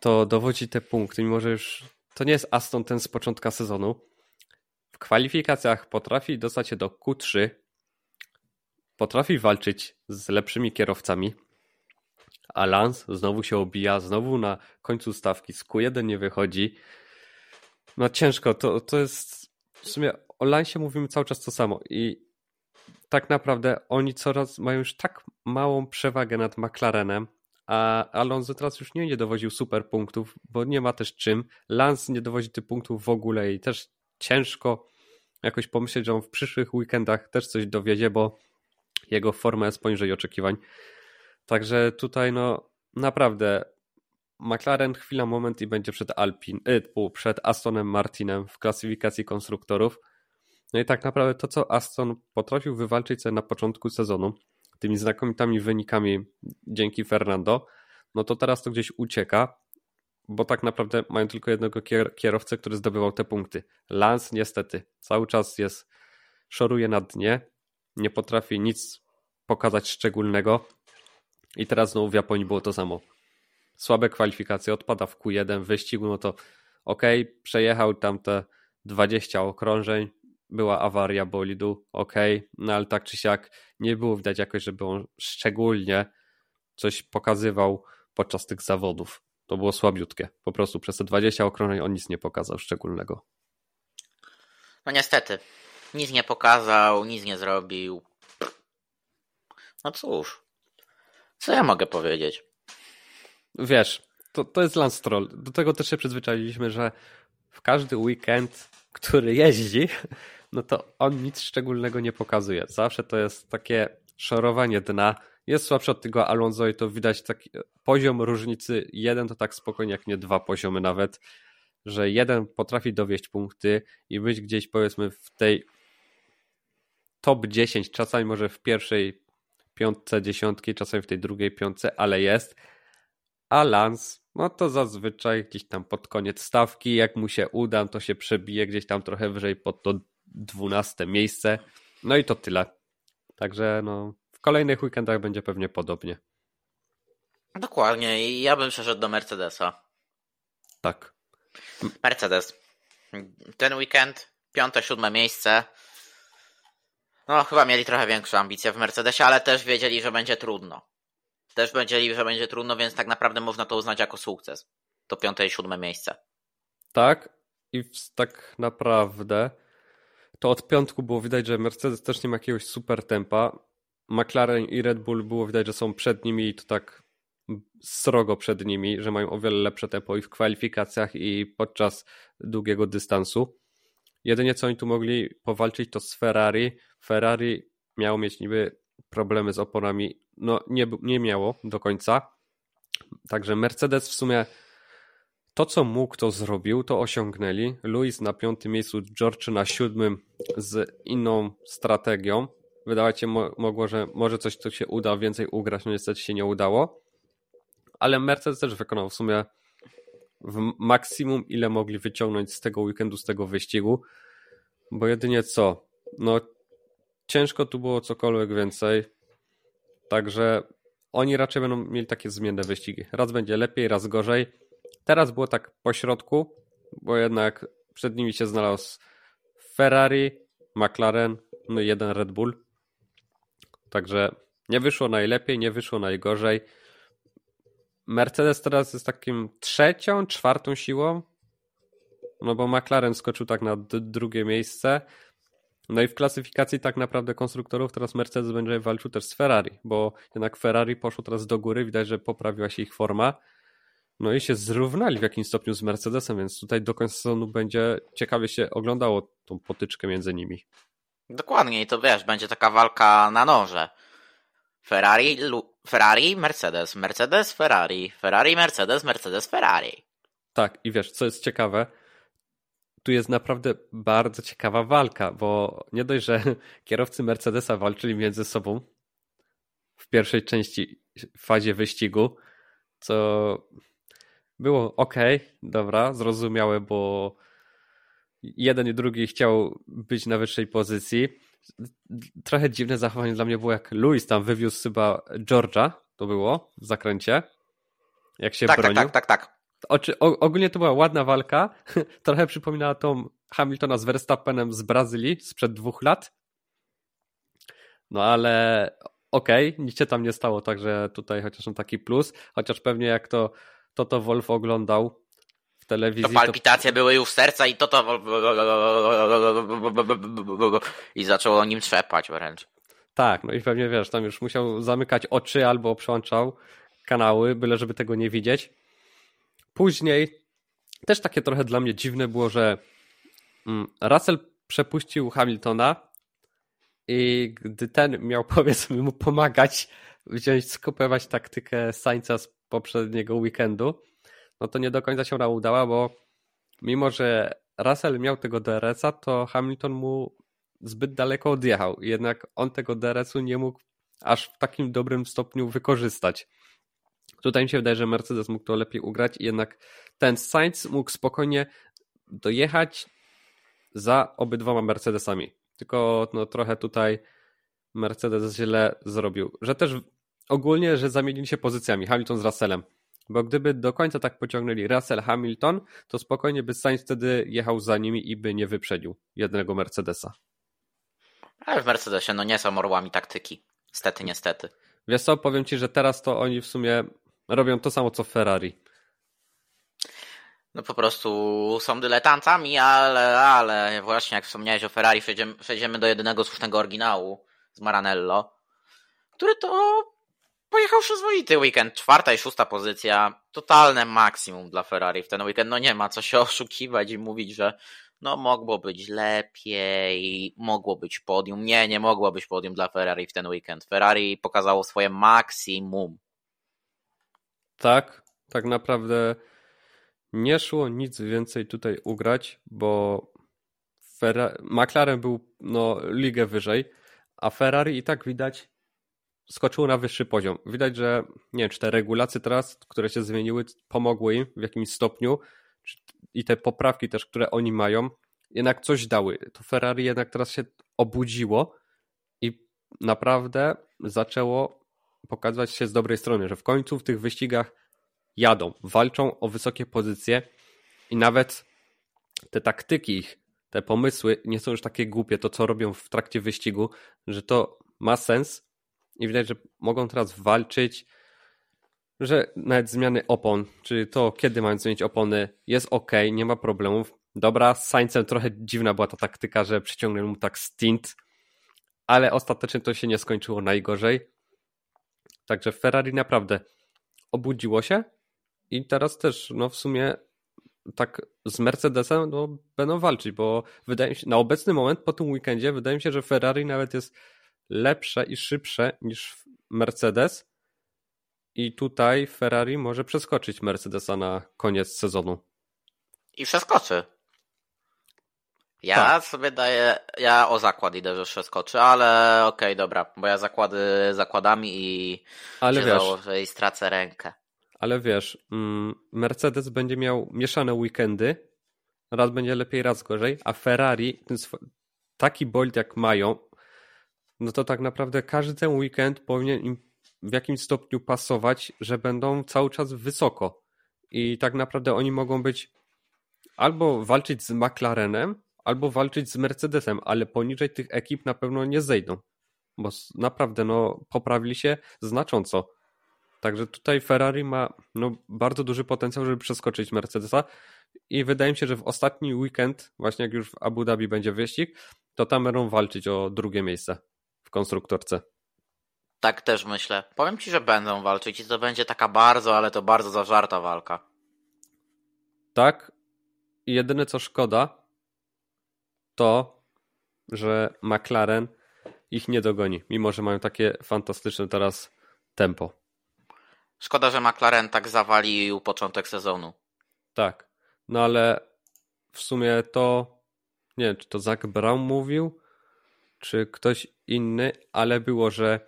to dowodzi te punkty, mimo że już to nie jest Aston ten z początka sezonu, w kwalifikacjach potrafi dostać się do Q3, potrafi walczyć z lepszymi kierowcami, a Lance znowu się obija, znowu na końcu stawki z Q1 nie wychodzi. No ciężko, to, to jest w sumie o Lance mówimy cały czas to samo i tak naprawdę oni coraz mają już tak małą przewagę nad McLarenem, a Alonso teraz już nie będzie dowoził super punktów, bo nie ma też czym. Lance nie dowodzi tych punktów w ogóle i też ciężko jakoś pomyśleć, że on w przyszłych weekendach też coś dowiedzie, bo jego forma jest poniżej oczekiwań. Także tutaj no naprawdę McLaren chwila, moment i będzie przed Alpin, y, przed Astonem Martinem w klasyfikacji konstruktorów. No i tak naprawdę to, co Aston potrafił wywalczyć sobie na początku sezonu, tymi znakomitymi wynikami dzięki Fernando, no to teraz to gdzieś ucieka bo tak naprawdę mają tylko jednego kierowcę, który zdobywał te punkty. Lance niestety cały czas jest, szoruje na dnie, nie potrafi nic pokazać szczególnego i teraz znowu w Japonii było to samo. Słabe kwalifikacje, odpada w Q1, wyścigu, no to ok, przejechał tam te 20 okrążeń, była awaria bolidu, ok, no ale tak czy siak nie było widać jakoś, żeby on szczególnie coś pokazywał podczas tych zawodów. To było słabiutkie. Po prostu przez te 20 okrążeń on nic nie pokazał szczególnego. No niestety. Nic nie pokazał, nic nie zrobił. No cóż. Co ja mogę powiedzieć? Wiesz, to, to jest Lance Stroll. Do tego też się przyzwyczailiśmy, że w każdy weekend, który jeździ, no to on nic szczególnego nie pokazuje. Zawsze to jest takie szorowanie dna jest słabszy od tego Alonso i to widać taki poziom różnicy jeden to tak spokojnie jak nie dwa poziomy nawet, że jeden potrafi dowieść punkty i być gdzieś powiedzmy w tej top 10, czasami może w pierwszej piątce dziesiątki, czasami w tej drugiej piątce, ale jest. A Lance, no to zazwyczaj gdzieś tam pod koniec stawki, jak mu się uda, to się przebije gdzieś tam trochę wyżej pod to dwunaste miejsce. No i to tyle. Także no, w kolejnych weekendach będzie pewnie podobnie. Dokładnie i ja bym przeszedł do Mercedesa. Tak. Mercedes. Ten weekend, piąte, siódme miejsce. No, chyba mieli trochę większe ambicje w Mercedesie, ale też wiedzieli, że będzie trudno. Też wiedzieli, że będzie trudno, więc tak naprawdę można to uznać jako sukces. To piąte i siódme miejsce. Tak, i tak naprawdę to od piątku było widać, że Mercedes też nie ma jakiegoś super tempa. McLaren i Red Bull było widać, że są przed nimi i to tak srogo przed nimi, że mają o wiele lepsze tempo i w kwalifikacjach i podczas długiego dystansu. Jedynie co oni tu mogli powalczyć to z Ferrari. Ferrari miało mieć niby problemy z oponami. No nie, nie miało do końca. Także Mercedes w sumie to, co mógł, to zrobił, to osiągnęli. Luis na piątym miejscu, George na siódmym z inną strategią. Wydawać się mogło, że może coś tu się uda więcej ugrać, no niestety się nie udało. Ale Mercedes też wykonał w sumie w maksimum, ile mogli wyciągnąć z tego weekendu, z tego wyścigu. Bo jedynie co? No, ciężko tu było cokolwiek więcej. Także oni raczej będą mieli takie zmienne wyścigi. Raz będzie lepiej, raz gorzej Teraz było tak po środku, bo jednak przed nimi się znalazł Ferrari, McLaren, no i jeden Red Bull. Także nie wyszło najlepiej, nie wyszło najgorzej. Mercedes teraz jest takim trzecią, czwartą siłą. No bo McLaren skoczył tak na drugie miejsce. No i w klasyfikacji tak naprawdę konstruktorów teraz Mercedes będzie walczył też z Ferrari, bo jednak Ferrari poszło teraz do góry, widać, że poprawiła się ich forma. No i się zrównali w jakimś stopniu z Mercedesem, więc tutaj do końca sezonu będzie ciekawie się oglądało tą potyczkę między nimi. Dokładnie i to wiesz, będzie taka walka na noże. Ferrari, Ferrari, Mercedes, Mercedes, Ferrari, Ferrari, Mercedes, Mercedes, Ferrari. Tak, i wiesz, co jest ciekawe, tu jest naprawdę bardzo ciekawa walka, bo nie dość, że kierowcy Mercedesa walczyli między sobą w pierwszej części, w fazie wyścigu, co było ok, dobra, zrozumiałe, bo jeden i drugi chciał być na wyższej pozycji. Trochę dziwne zachowanie dla mnie było, jak Louis tam wywiózł chyba George'a, to było w zakręcie, jak się tak, tak bronił. Tak, tak, tak, tak. Oczy, ogólnie to była ładna walka, trochę przypominała tą Hamiltona z Verstappenem z Brazylii sprzed dwóch lat. No ale okej, okay, nic się tam nie stało, także tutaj chociaż on taki plus, chociaż pewnie jak to Toto Wolf oglądał w telewizji. To palpitacje to... były już w serca i Toto Wolf i zaczęło o nim trzepać wręcz. Tak, no i pewnie wiesz, tam już musiał zamykać oczy albo przełączał kanały, byle żeby tego nie widzieć. Później też takie trochę dla mnie dziwne było, że Russell przepuścił Hamiltona i gdy ten miał powiedzmy mu pomagać, wziąć, skopiować taktykę Sainza z poprzedniego weekendu, no to nie do końca się nam udała, bo mimo, że Russell miał tego DRS-a, to Hamilton mu zbyt daleko odjechał. Jednak on tego DRS-u nie mógł aż w takim dobrym stopniu wykorzystać. Tutaj mi się wydaje, że Mercedes mógł to lepiej ugrać i jednak ten Sainz mógł spokojnie dojechać za obydwoma Mercedesami. Tylko no, trochę tutaj Mercedes źle zrobił. Że też ogólnie, że zamienili się pozycjami Hamilton z Russellem. Bo gdyby do końca tak pociągnęli Russell-Hamilton, to spokojnie by Sainz wtedy jechał za nimi i by nie wyprzedził jednego Mercedesa. Ale w Mercedesie no nie są orłami taktyki. Stety, niestety. Wiesz co, powiem Ci, że teraz to oni w sumie robią to samo co Ferrari. No po prostu są dyletantami, ale, ale właśnie jak wspomniałeś o Ferrari, przejdziemy, przejdziemy do jedynego słusznego oryginału z Maranello, który to pojechał przyzwoity weekend. Czwarta i szósta pozycja. Totalne maksimum dla Ferrari w ten weekend. No nie ma co się oszukiwać i mówić, że no mogło być lepiej, mogło być podium. Nie, nie mogło być podium dla Ferrari w ten weekend. Ferrari pokazało swoje maksimum. Tak, tak naprawdę nie szło nic więcej tutaj ugrać, bo McLaren był no, ligę wyżej, a Ferrari i tak widać skoczyło na wyższy poziom. Widać, że nie wiem, czy te regulacje teraz, które się zmieniły, pomogły im w jakimś stopniu i te poprawki też, które oni mają, jednak coś dały. To Ferrari jednak teraz się obudziło i naprawdę zaczęło pokazywać się z dobrej strony, że w końcu w tych wyścigach jadą, walczą o wysokie pozycje i nawet te taktyki ich, te pomysły nie są już takie głupie, to co robią w trakcie wyścigu, że to ma sens i widać, że mogą teraz walczyć, że nawet zmiany opon, czy to kiedy mają zmienić opony, jest ok, nie ma problemów. Dobra, z Saincem trochę dziwna była ta taktyka, że przyciągnęli mu tak stint, ale ostatecznie to się nie skończyło najgorzej. Także Ferrari naprawdę obudziło się i teraz też, no w sumie tak z Mercedesem no, będą walczyć, bo wydaje mi się, na obecny moment po tym weekendzie wydaje mi się, że Ferrari nawet jest lepsze i szybsze niż Mercedes i tutaj Ferrari może przeskoczyć Mercedesa na koniec sezonu. I przeskoczy. Ja tak. sobie daję, ja o zakład idę, że przeskoczy, ale okej, okay, dobra, bo ja zakłady zakładami i ale wiesz, założę i stracę rękę. Ale wiesz, mm, Mercedes będzie miał mieszane weekendy, raz będzie lepiej, raz gorzej, a Ferrari, taki bolt jak mają, no to tak naprawdę każdy ten weekend powinien im w jakimś stopniu pasować, że będą cały czas wysoko. I tak naprawdę oni mogą być albo walczyć z McLarenem, albo walczyć z Mercedesem, ale poniżej tych ekip na pewno nie zejdą. Bo naprawdę no, poprawili się znacząco. Także tutaj Ferrari ma no, bardzo duży potencjał, żeby przeskoczyć Mercedesa i wydaje mi się, że w ostatni weekend, właśnie jak już w Abu Dhabi będzie wyścig, to tam będą walczyć o drugie miejsce w konstruktorce. Tak też myślę. Powiem ci, że będą walczyć i to będzie taka bardzo, ale to bardzo zażarta walka. Tak. I jedyne co szkoda, to, że McLaren ich nie dogoni, mimo że mają takie fantastyczne teraz tempo. Szkoda, że McLaren tak zawalił początek sezonu. Tak. No ale w sumie to nie wiem, czy to Zach Brown mówił, czy ktoś inny, ale było, że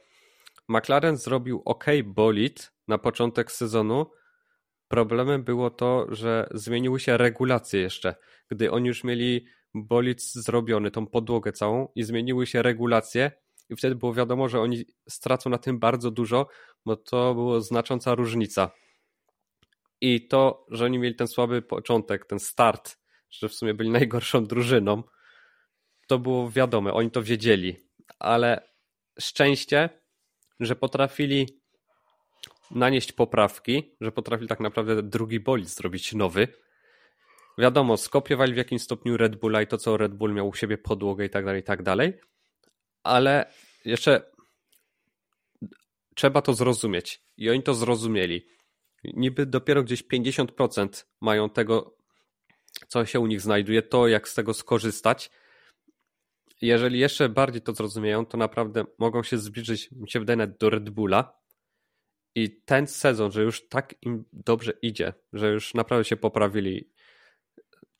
McLaren zrobił ok bolid na początek sezonu. Problemem było to, że zmieniły się regulacje jeszcze. Gdy oni już mieli bolid zrobiony, tą podłogę całą i zmieniły się regulacje i wtedy było wiadomo, że oni stracą na tym bardzo dużo, bo to była znacząca różnica. I to, że oni mieli ten słaby początek, ten start, że w sumie byli najgorszą drużyną, to było wiadome, oni to wiedzieli, ale szczęście, że potrafili nanieść poprawki, że potrafili tak naprawdę drugi bolid zrobić nowy. Wiadomo, skopiowali w jakimś stopniu Red Bulla i to, co Red Bull miał u siebie podłogę i tak dalej, i tak dalej, ale jeszcze trzeba to zrozumieć i oni to zrozumieli. Niby dopiero gdzieś 50% mają tego, co się u nich znajduje, to jak z tego skorzystać, jeżeli jeszcze bardziej to zrozumieją, to naprawdę mogą się zbliżyć, mi się wydaje, do Red Bulla. I ten sezon, że już tak im dobrze idzie, że już naprawdę się poprawili,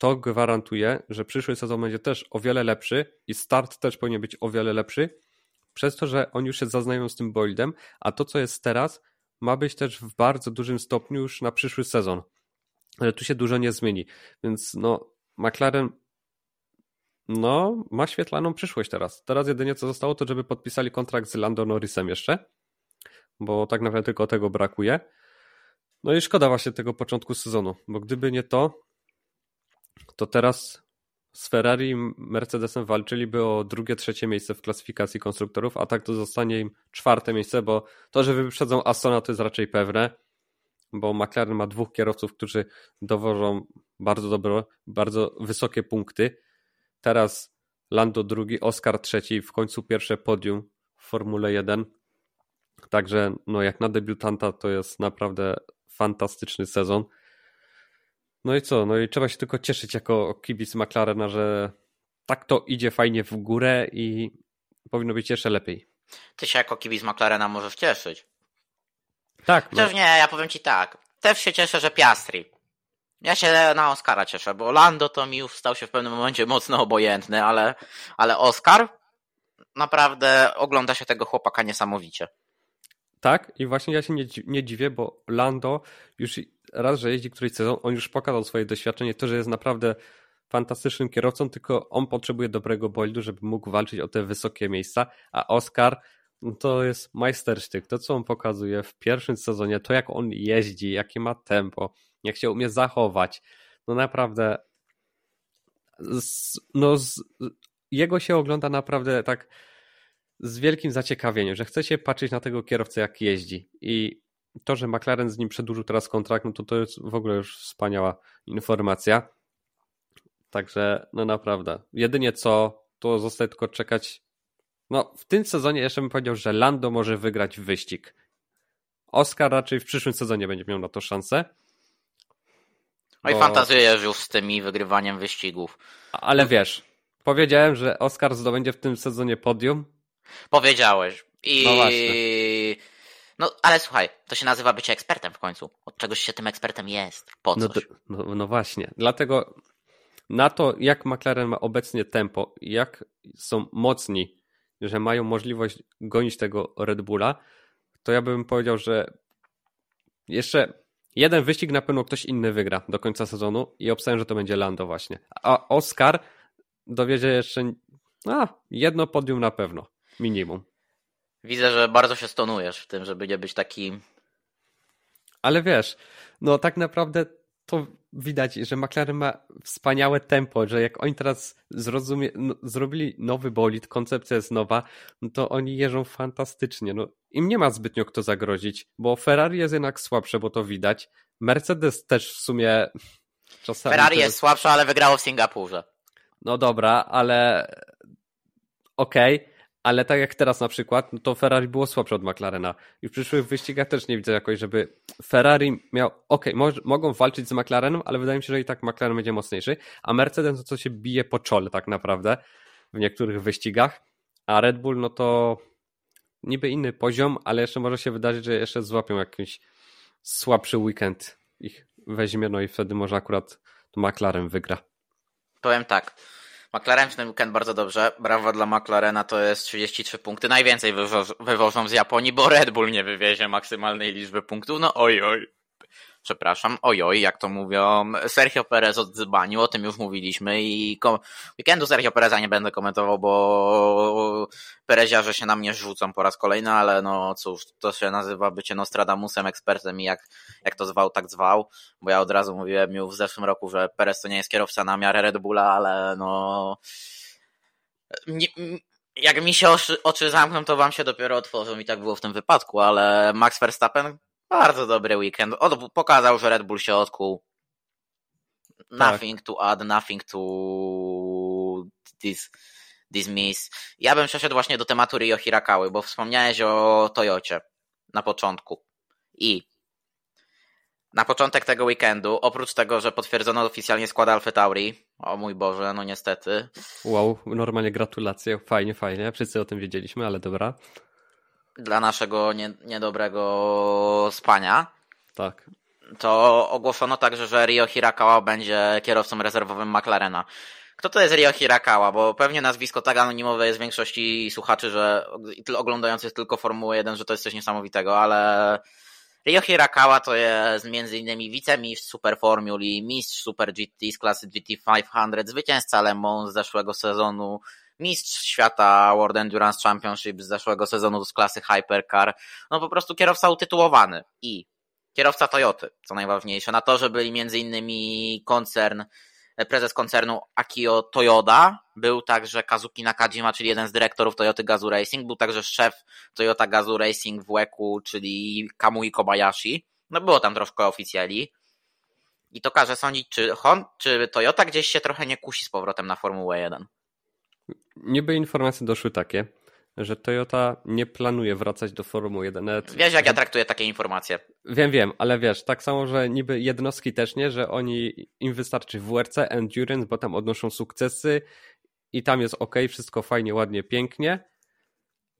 to gwarantuje, że przyszły sezon będzie też o wiele lepszy i start też powinien być o wiele lepszy, przez to, że oni już się zaznają z tym bolidem, a to, co jest teraz, ma być też w bardzo dużym stopniu już na przyszły sezon. Ale tu się dużo nie zmieni. Więc no, McLaren no, ma świetlaną przyszłość teraz. Teraz jedynie co zostało, to żeby podpisali kontrakt z Lando Norrisem jeszcze, bo tak naprawdę tylko tego brakuje. No i szkoda właśnie tego początku sezonu, bo gdyby nie to, to teraz z Ferrari i Mercedesem walczyliby o drugie, trzecie miejsce w klasyfikacji konstruktorów, a tak to zostanie im czwarte miejsce, bo to, że wyprzedzą Astona to jest raczej pewne, bo McLaren ma dwóch kierowców, którzy dowożą bardzo dobre, bardzo wysokie punkty Teraz Lando drugi, Oscar trzeci, w końcu pierwsze podium w Formule 1. Także no jak na debiutanta to jest naprawdę fantastyczny sezon. No i co? No i trzeba się tylko cieszyć jako kibic McLarena, że tak to idzie fajnie w górę i powinno być jeszcze lepiej. Ty się jako kibic McLarena możesz cieszyć. Tak. Chociaż no. nie, ja powiem ci tak. Też się cieszę, że Piastri. Ja się na Oscara cieszę, bo Lando to mi już stał się w pewnym momencie mocno obojętny, ale, ale Oscar naprawdę ogląda się tego chłopaka niesamowicie. Tak, i właśnie ja się nie, nie dziwię, bo Lando już raz, że jeździ któryś sezon, on już pokazał swoje doświadczenie, to, że jest naprawdę fantastycznym kierowcą, tylko on potrzebuje dobrego bolidu, żeby mógł walczyć o te wysokie miejsca, a Oscar no to jest majstersztyk. To, co on pokazuje w pierwszym sezonie, to jak on jeździ, jakie ma tempo, jak się umie zachować. No naprawdę, z, no z, jego się ogląda naprawdę tak z wielkim zaciekawieniem, że chce się patrzeć na tego kierowcę, jak jeździ. I to, że McLaren z nim przedłużył teraz kontrakt, no to to jest w ogóle już wspaniała informacja. Także, no naprawdę. Jedynie co, to zostaje tylko czekać. No, w tym sezonie jeszcze bym powiedział, że Lando może wygrać wyścig. Oscar raczej w przyszłym sezonie będzie miał na to szansę. No i fantazjujesz już z tymi wygrywaniem wyścigów. Ale wiesz, powiedziałem, że Oscar zdobędzie w tym sezonie podium. Powiedziałeś. I... No właśnie. No, ale słuchaj, to się nazywa bycie ekspertem w końcu. Od czegoś się tym ekspertem jest. Po no coś. No, no, no właśnie. Dlatego na to, jak McLaren ma obecnie tempo, jak są mocni, że mają możliwość gonić tego Red Bulla, to ja bym powiedział, że jeszcze jeden wyścig na pewno ktoś inny wygra do końca sezonu i obstawiam, że to będzie Lando właśnie. A Oscar dowiedzie jeszcze a, jedno podium na pewno, minimum. Widzę, że bardzo się stonujesz w tym, żeby nie być taki. Ale wiesz, no tak naprawdę to widać, że McLaren ma wspaniałe tempo, że jak oni teraz zrozumie, no, zrobili nowy bolid, koncepcja jest nowa, no to oni jeżdżą fantastycznie. No, Im nie ma zbytnio kto zagrozić, bo Ferrari jest jednak słabsze, bo to widać. Mercedes też w sumie czasami... Ferrari jest słabsze, ale wygrało w Singapurze. No dobra, ale okej, okay ale tak jak teraz na przykład, no to Ferrari było słabsze od McLarena. I w przyszłych wyścigach też nie widzę jakoś, żeby Ferrari miał, okej, okay, mogą walczyć z McLarenem, ale wydaje mi się, że i tak McLaren będzie mocniejszy, a Mercedes to co się bije po czole tak naprawdę w niektórych wyścigach, a Red Bull no to niby inny poziom, ale jeszcze może się wydarzyć, że jeszcze złapią jakiś słabszy weekend ich weźmie, no i wtedy może akurat McLaren wygra. Powiem tak, McLaren w ten weekend bardzo dobrze. Brawo dla McLarena, to jest 33 punkty. Najwięcej wywożą z Japonii, bo Red Bull nie wywiezie maksymalnej liczby punktów. No oj, oj przepraszam, ojoj, jak to mówią, Sergio Perez odzbanił, o tym już mówiliśmy i weekendu Sergio Pereza nie będę komentował, bo Pereziarze się na mnie rzucą po raz kolejny, ale no cóż, to się nazywa bycie Nostradamusem, ekspertem i jak, jak to zwał, tak zwał, bo ja od razu mówiłem już w zeszłym roku, że Perez to nie jest kierowca na miarę Red Bulla, ale no... Nie, jak mi się oczy, oczy zamkną, to wam się dopiero otworzą i tak było w tym wypadku, ale Max Verstappen bardzo dobry weekend. Od, pokazał, że Red Bull się odkuł. Tak. Nothing to add, nothing to this, dismiss. Ja bym przeszedł właśnie do tematu Rio Hirakały, bo wspomniałeś o Toyocie na początku. I na początek tego weekendu, oprócz tego, że potwierdzono oficjalnie skład Alfa Tauri, o mój Boże, no niestety. Wow, normalnie gratulacje, fajnie, fajnie, wszyscy o tym wiedzieliśmy, ale dobra dla naszego nie, niedobrego spania. Tak. To ogłoszono także, że Rio Hirakawa będzie kierowcą rezerwowym McLarena. Kto to jest Rio Hirakawa? Bo pewnie nazwisko tak anonimowe jest w większości słuchaczy, że oglądających tylko Formułę 1, że to jest coś niesamowitego, ale Rio Hirakawa to jest między innymi wicemistrz Super Formuli, mistrz Super GT z klasy GT500, zwycięzca Le Mans z zeszłego sezonu, mistrz świata World Endurance Championship z zeszłego sezonu z klasy Hypercar, no po prostu kierowca utytułowany i kierowca Toyoty, co najważniejsze. Na torze byli między innymi koncern, prezes koncernu Akio Toyoda, był także Kazuki Nakajima, czyli jeden z dyrektorów Toyoty Gazoo Racing, był także szef Toyota Gazoo Racing w Łeku, czyli Kamui Kobayashi. No było tam troszkę oficjali. I to każe sądzić, czy, Hon, czy Toyota gdzieś się trochę nie kusi z powrotem na Formułę 1 niby informacje doszły takie, że Toyota nie planuje wracać do Formuły 1. Nawet, wiesz, jak ja traktuję takie informacje. Wiem, wiem, ale wiesz, tak samo, że niby jednostki też nie, że oni im wystarczy WRC, Endurance, bo tam odnoszą sukcesy i tam jest ok, wszystko fajnie, ładnie, pięknie,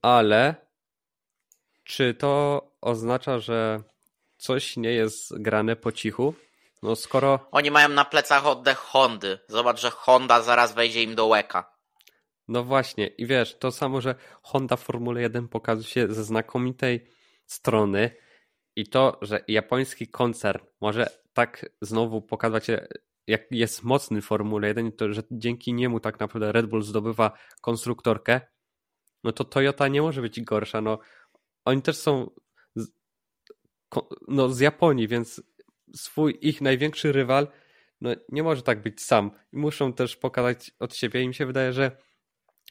ale czy to oznacza, że coś nie jest grane po cichu? No skoro... Oni mają na plecach oddech Hondy. Zobacz, że Honda zaraz wejdzie im do łeka. No właśnie, i wiesz, to samo, że Honda Formule 1 pokazuje się ze znakomitej strony i to, że japoński koncern może tak znowu pokazać się, jak jest mocny w Formule 1, to że dzięki niemu tak naprawdę Red Bull zdobywa konstruktorkę, no to Toyota nie może być gorsza. No, oni też są z, no, z Japonii, więc swój ich największy rywal no, nie może tak być sam. Muszą też pokazać od siebie i mi się wydaje, że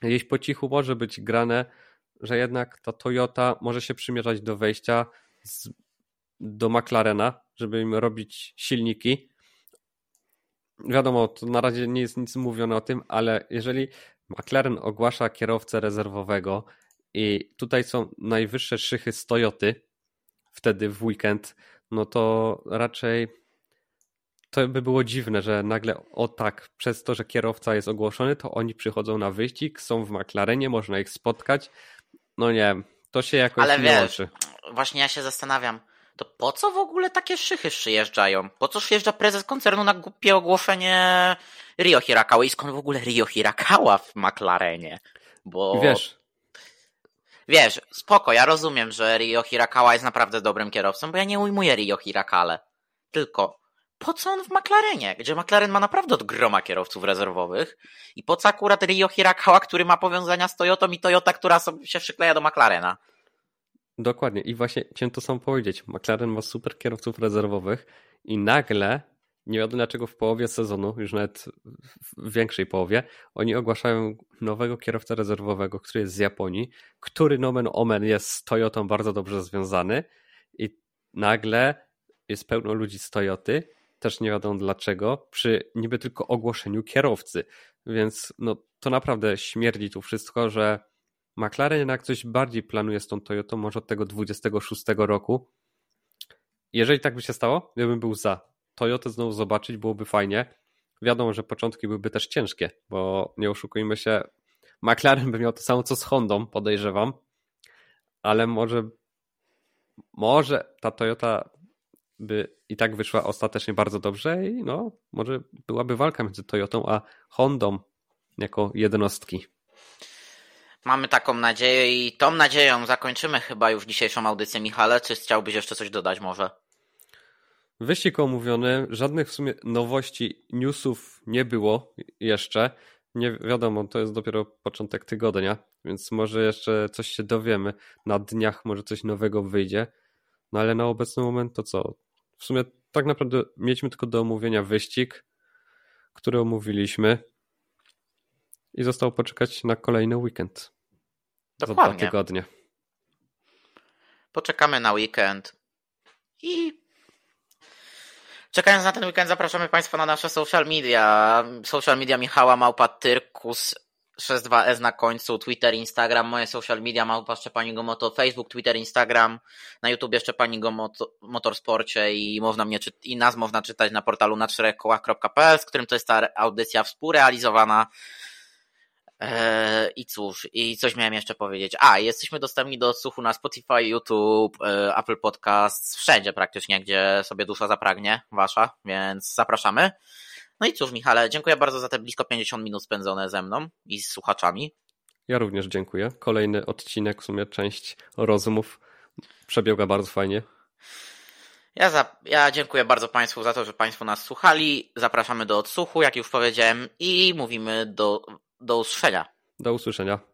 gdzieś po cichu może być grane, że jednak ta Toyota może się przymierzać do wejścia z, do McLarena, żeby im robić silniki. Wiadomo, to na razie nie jest nic mówione o tym, ale jeżeli McLaren ogłasza kierowcę rezerwowego i tutaj są najwyższe szychy z Toyoty wtedy w weekend, no to raczej to by było dziwne, że nagle o tak, przez to, że kierowca jest ogłoszony, to oni przychodzą na wyścig, są w McLarenie, można ich spotkać. No nie, to się jakoś Ale nie wiesz, łączy. Właśnie ja się zastanawiam, to po co w ogóle takie szychy przyjeżdżają? Po co przyjeżdża prezes koncernu na głupie ogłoszenie Rio Hirakawa i skąd w ogóle Rio Hirakawa w McLarenie? Bo... Wiesz, Wiesz, spoko, ja rozumiem, że Rio Hirakawa jest naprawdę dobrym kierowcą, bo ja nie ujmuję Rio Hirakale. Tylko po co on w McLarenie, gdzie McLaren ma naprawdę od groma kierowców rezerwowych i po co akurat Rio Hirakawa, który ma powiązania z Toyotą i Toyota, która się przykleja do McLarena? Dokładnie i właśnie chciałem to samo powiedzieć. McLaren ma super kierowców rezerwowych i nagle, nie wiadomo dlaczego w połowie sezonu, już nawet w większej połowie, oni ogłaszają nowego kierowcę rezerwowego, który jest z Japonii, który nomen omen jest z Toyotą bardzo dobrze związany i nagle jest pełno ludzi z Toyoty też nie wiadomo dlaczego, przy niby tylko ogłoszeniu kierowcy. Więc no, to naprawdę śmierdzi tu wszystko, że McLaren jednak coś bardziej planuje z tą Toyotą, może od tego 26 roku. Jeżeli tak by się stało, ja bym był za. Toyotę znowu zobaczyć byłoby fajnie. Wiadomo, że początki byłyby też ciężkie, bo nie oszukujmy się, McLaren by miał to samo co z Hondą, podejrzewam, ale może może ta Toyota by i tak wyszła ostatecznie bardzo dobrze i no, może byłaby walka między Toyotą a Hondą jako jednostki. Mamy taką nadzieję i tą nadzieją zakończymy chyba już dzisiejszą audycję. Michale, czy chciałbyś jeszcze coś dodać może? Wyścig omówiony, żadnych w sumie nowości, newsów nie było jeszcze. Nie wiadomo, to jest dopiero początek tygodnia, więc może jeszcze coś się dowiemy. Na dniach może coś nowego wyjdzie. No ale na obecny moment to co? W sumie tak naprawdę mieliśmy tylko do omówienia wyścig, który omówiliśmy i zostało poczekać na kolejny weekend. Dokładnie. Za dwa tygodnie. Poczekamy na weekend i czekając na ten weekend zapraszamy Państwa na nasze social media. Social media Michała Małpa Tyrkus 62S na końcu, Twitter, Instagram, moje social media, małpa Szczepanigo Moto, Facebook, Twitter, Instagram, na YouTube Szczepanigo Moto, Motorsporcie i można mnie i nas można czytać na portalu na czterechkołach.pl, z którym to jest ta audycja współrealizowana. Eee, I cóż, i coś miałem jeszcze powiedzieć. A, jesteśmy dostępni do odsłuchu na Spotify, YouTube, e, Apple Podcasts, wszędzie praktycznie, gdzie sobie dusza zapragnie, wasza, więc zapraszamy. No i cóż, Michale, dziękuję bardzo za te blisko 50 minut spędzone ze mną i z słuchaczami. Ja również dziękuję. Kolejny odcinek, w sumie część rozmów przebiega bardzo fajnie. Ja, za, ja dziękuję bardzo Państwu za to, że Państwo nas słuchali. Zapraszamy do odsłuchu, jak już powiedziałem, i mówimy do, do usłyszenia. Do usłyszenia.